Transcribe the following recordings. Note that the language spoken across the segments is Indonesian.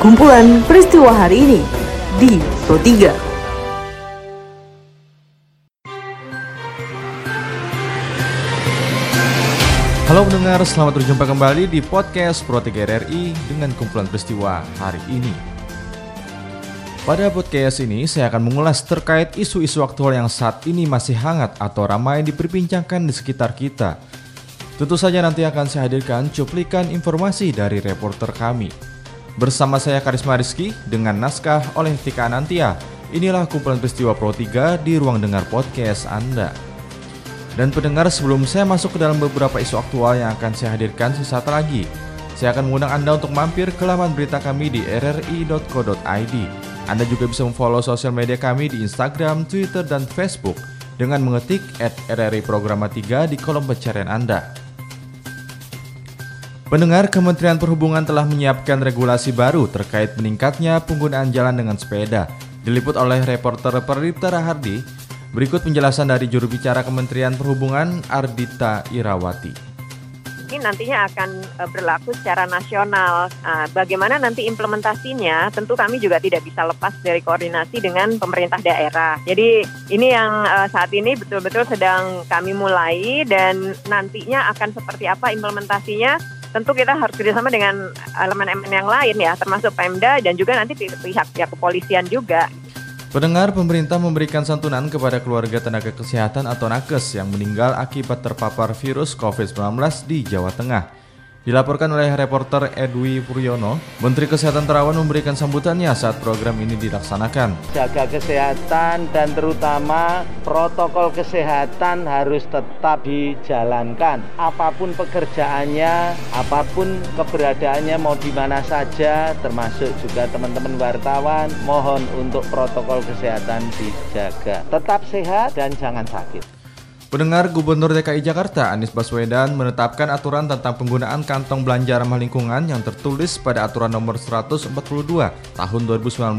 Kumpulan peristiwa hari ini di Pro 3. Halo pendengar, selamat berjumpa kembali di podcast Pro 3 RRI dengan kumpulan peristiwa hari ini. Pada podcast ini, saya akan mengulas terkait isu-isu aktual yang saat ini masih hangat atau ramai diperbincangkan di sekitar kita. Tentu saja nanti akan saya hadirkan cuplikan informasi dari reporter kami. Bersama saya Karisma Rizky dengan naskah oleh Tika Anantia. Inilah kumpulan peristiwa Pro 3 di ruang dengar podcast Anda. Dan pendengar sebelum saya masuk ke dalam beberapa isu aktual yang akan saya hadirkan sesaat lagi, saya akan mengundang Anda untuk mampir ke laman berita kami di rri.co.id. Anda juga bisa memfollow sosial media kami di Instagram, Twitter, dan Facebook dengan mengetik at Programa 3 di kolom pencarian Anda. Pendengar Kementerian Perhubungan telah menyiapkan regulasi baru terkait meningkatnya penggunaan jalan dengan sepeda. Diliput oleh reporter Perdita Rahardi, berikut penjelasan dari juru bicara Kementerian Perhubungan Ardita Irawati. Ini nantinya akan eh, berlaku secara nasional. Nah, bagaimana nanti implementasinya? Tentu kami juga tidak bisa lepas dari koordinasi dengan pemerintah daerah. Jadi ini yang eh, saat ini betul-betul sedang kami mulai dan nantinya akan seperti apa implementasinya tentu kita harus kerjasama dengan elemen-elemen yang lain ya, termasuk Pemda dan juga nanti pihak-pihak kepolisian juga. Pendengar pemerintah memberikan santunan kepada keluarga tenaga kesehatan atau nakes yang meninggal akibat terpapar virus COVID-19 di Jawa Tengah. Dilaporkan oleh reporter Edwi Puryono, Menteri Kesehatan Terawan memberikan sambutannya saat program ini dilaksanakan. Jaga kesehatan dan terutama protokol kesehatan harus tetap dijalankan. Apa pun pekerjaannya, apa pun keberadaannya mau di mana saja, termasuk juga teman-teman wartawan, mohon untuk protokol kesehatan dijaga. Tetap sehat dan jangan sakit. Pendengar Gubernur DKI Jakarta Anies Baswedan menetapkan aturan tentang penggunaan kantong belanja ramah lingkungan yang tertulis pada aturan nomor 142 tahun 2019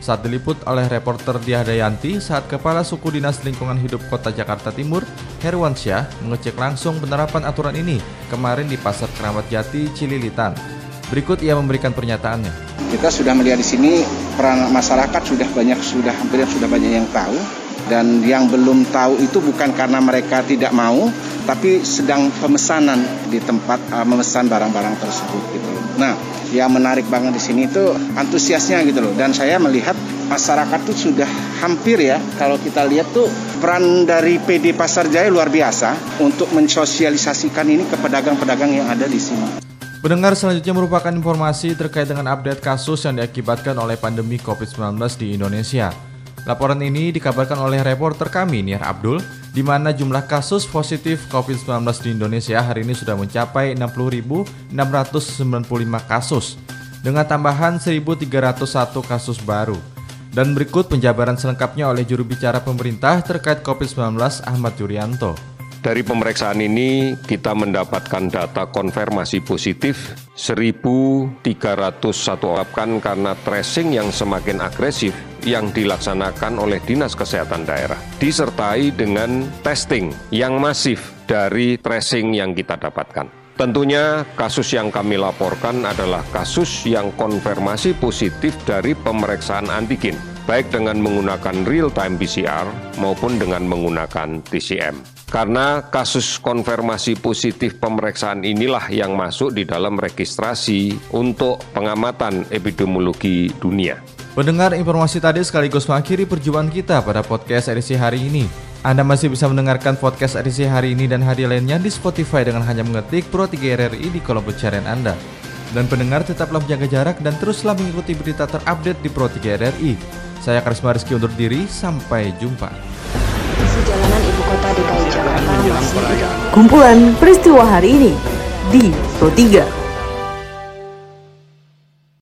saat diliput oleh reporter Diah Dayanti saat Kepala Suku Dinas Lingkungan Hidup Kota Jakarta Timur, Herwansyah, mengecek langsung penerapan aturan ini kemarin di Pasar Keramat Jati, Cililitan. Berikut ia memberikan pernyataannya. Kita sudah melihat di sini peran masyarakat sudah banyak sudah hampir sudah banyak yang tahu dan yang belum tahu itu bukan karena mereka tidak mau tapi sedang pemesanan di tempat uh, memesan barang-barang tersebut gitu Nah, yang menarik banget di sini itu antusiasnya gitu loh dan saya melihat masyarakat tuh sudah hampir ya kalau kita lihat tuh peran dari PD Pasar Jaya luar biasa untuk mensosialisasikan ini ke pedagang-pedagang yang ada di sini. Pendengar selanjutnya merupakan informasi terkait dengan update kasus yang diakibatkan oleh pandemi COVID-19 di Indonesia. Laporan ini dikabarkan oleh reporter kami Niar Abdul, di mana jumlah kasus positif COVID-19 di Indonesia hari ini sudah mencapai 60.695 kasus, dengan tambahan 1.301 kasus baru. Dan berikut penjabaran selengkapnya oleh juru bicara pemerintah terkait COVID-19 Ahmad Yuryanto. Dari pemeriksaan ini kita mendapatkan data konfirmasi positif 1.301 kan karena tracing yang semakin agresif yang dilaksanakan oleh Dinas Kesehatan Daerah disertai dengan testing yang masif dari tracing yang kita dapatkan. Tentunya kasus yang kami laporkan adalah kasus yang konfirmasi positif dari pemeriksaan antigen baik dengan menggunakan real time PCR maupun dengan menggunakan TCM. Karena kasus konfirmasi positif pemeriksaan inilah yang masuk di dalam registrasi untuk pengamatan epidemiologi dunia. Pendengar informasi tadi sekaligus mengakhiri perjumpaan kita pada podcast edisi hari ini. Anda masih bisa mendengarkan podcast edisi hari ini dan hari lainnya di Spotify dengan hanya mengetik Pro 3 RRI di kolom pencarian Anda. Dan pendengar tetaplah menjaga jarak dan teruslah mengikuti berita terupdate di Pro 3 RRI. Saya Karisma Rizky undur diri, sampai jumpa. Jalanan Ibu Kota DKI Jakarta masih... Kumpulan peristiwa hari ini di Pro 3.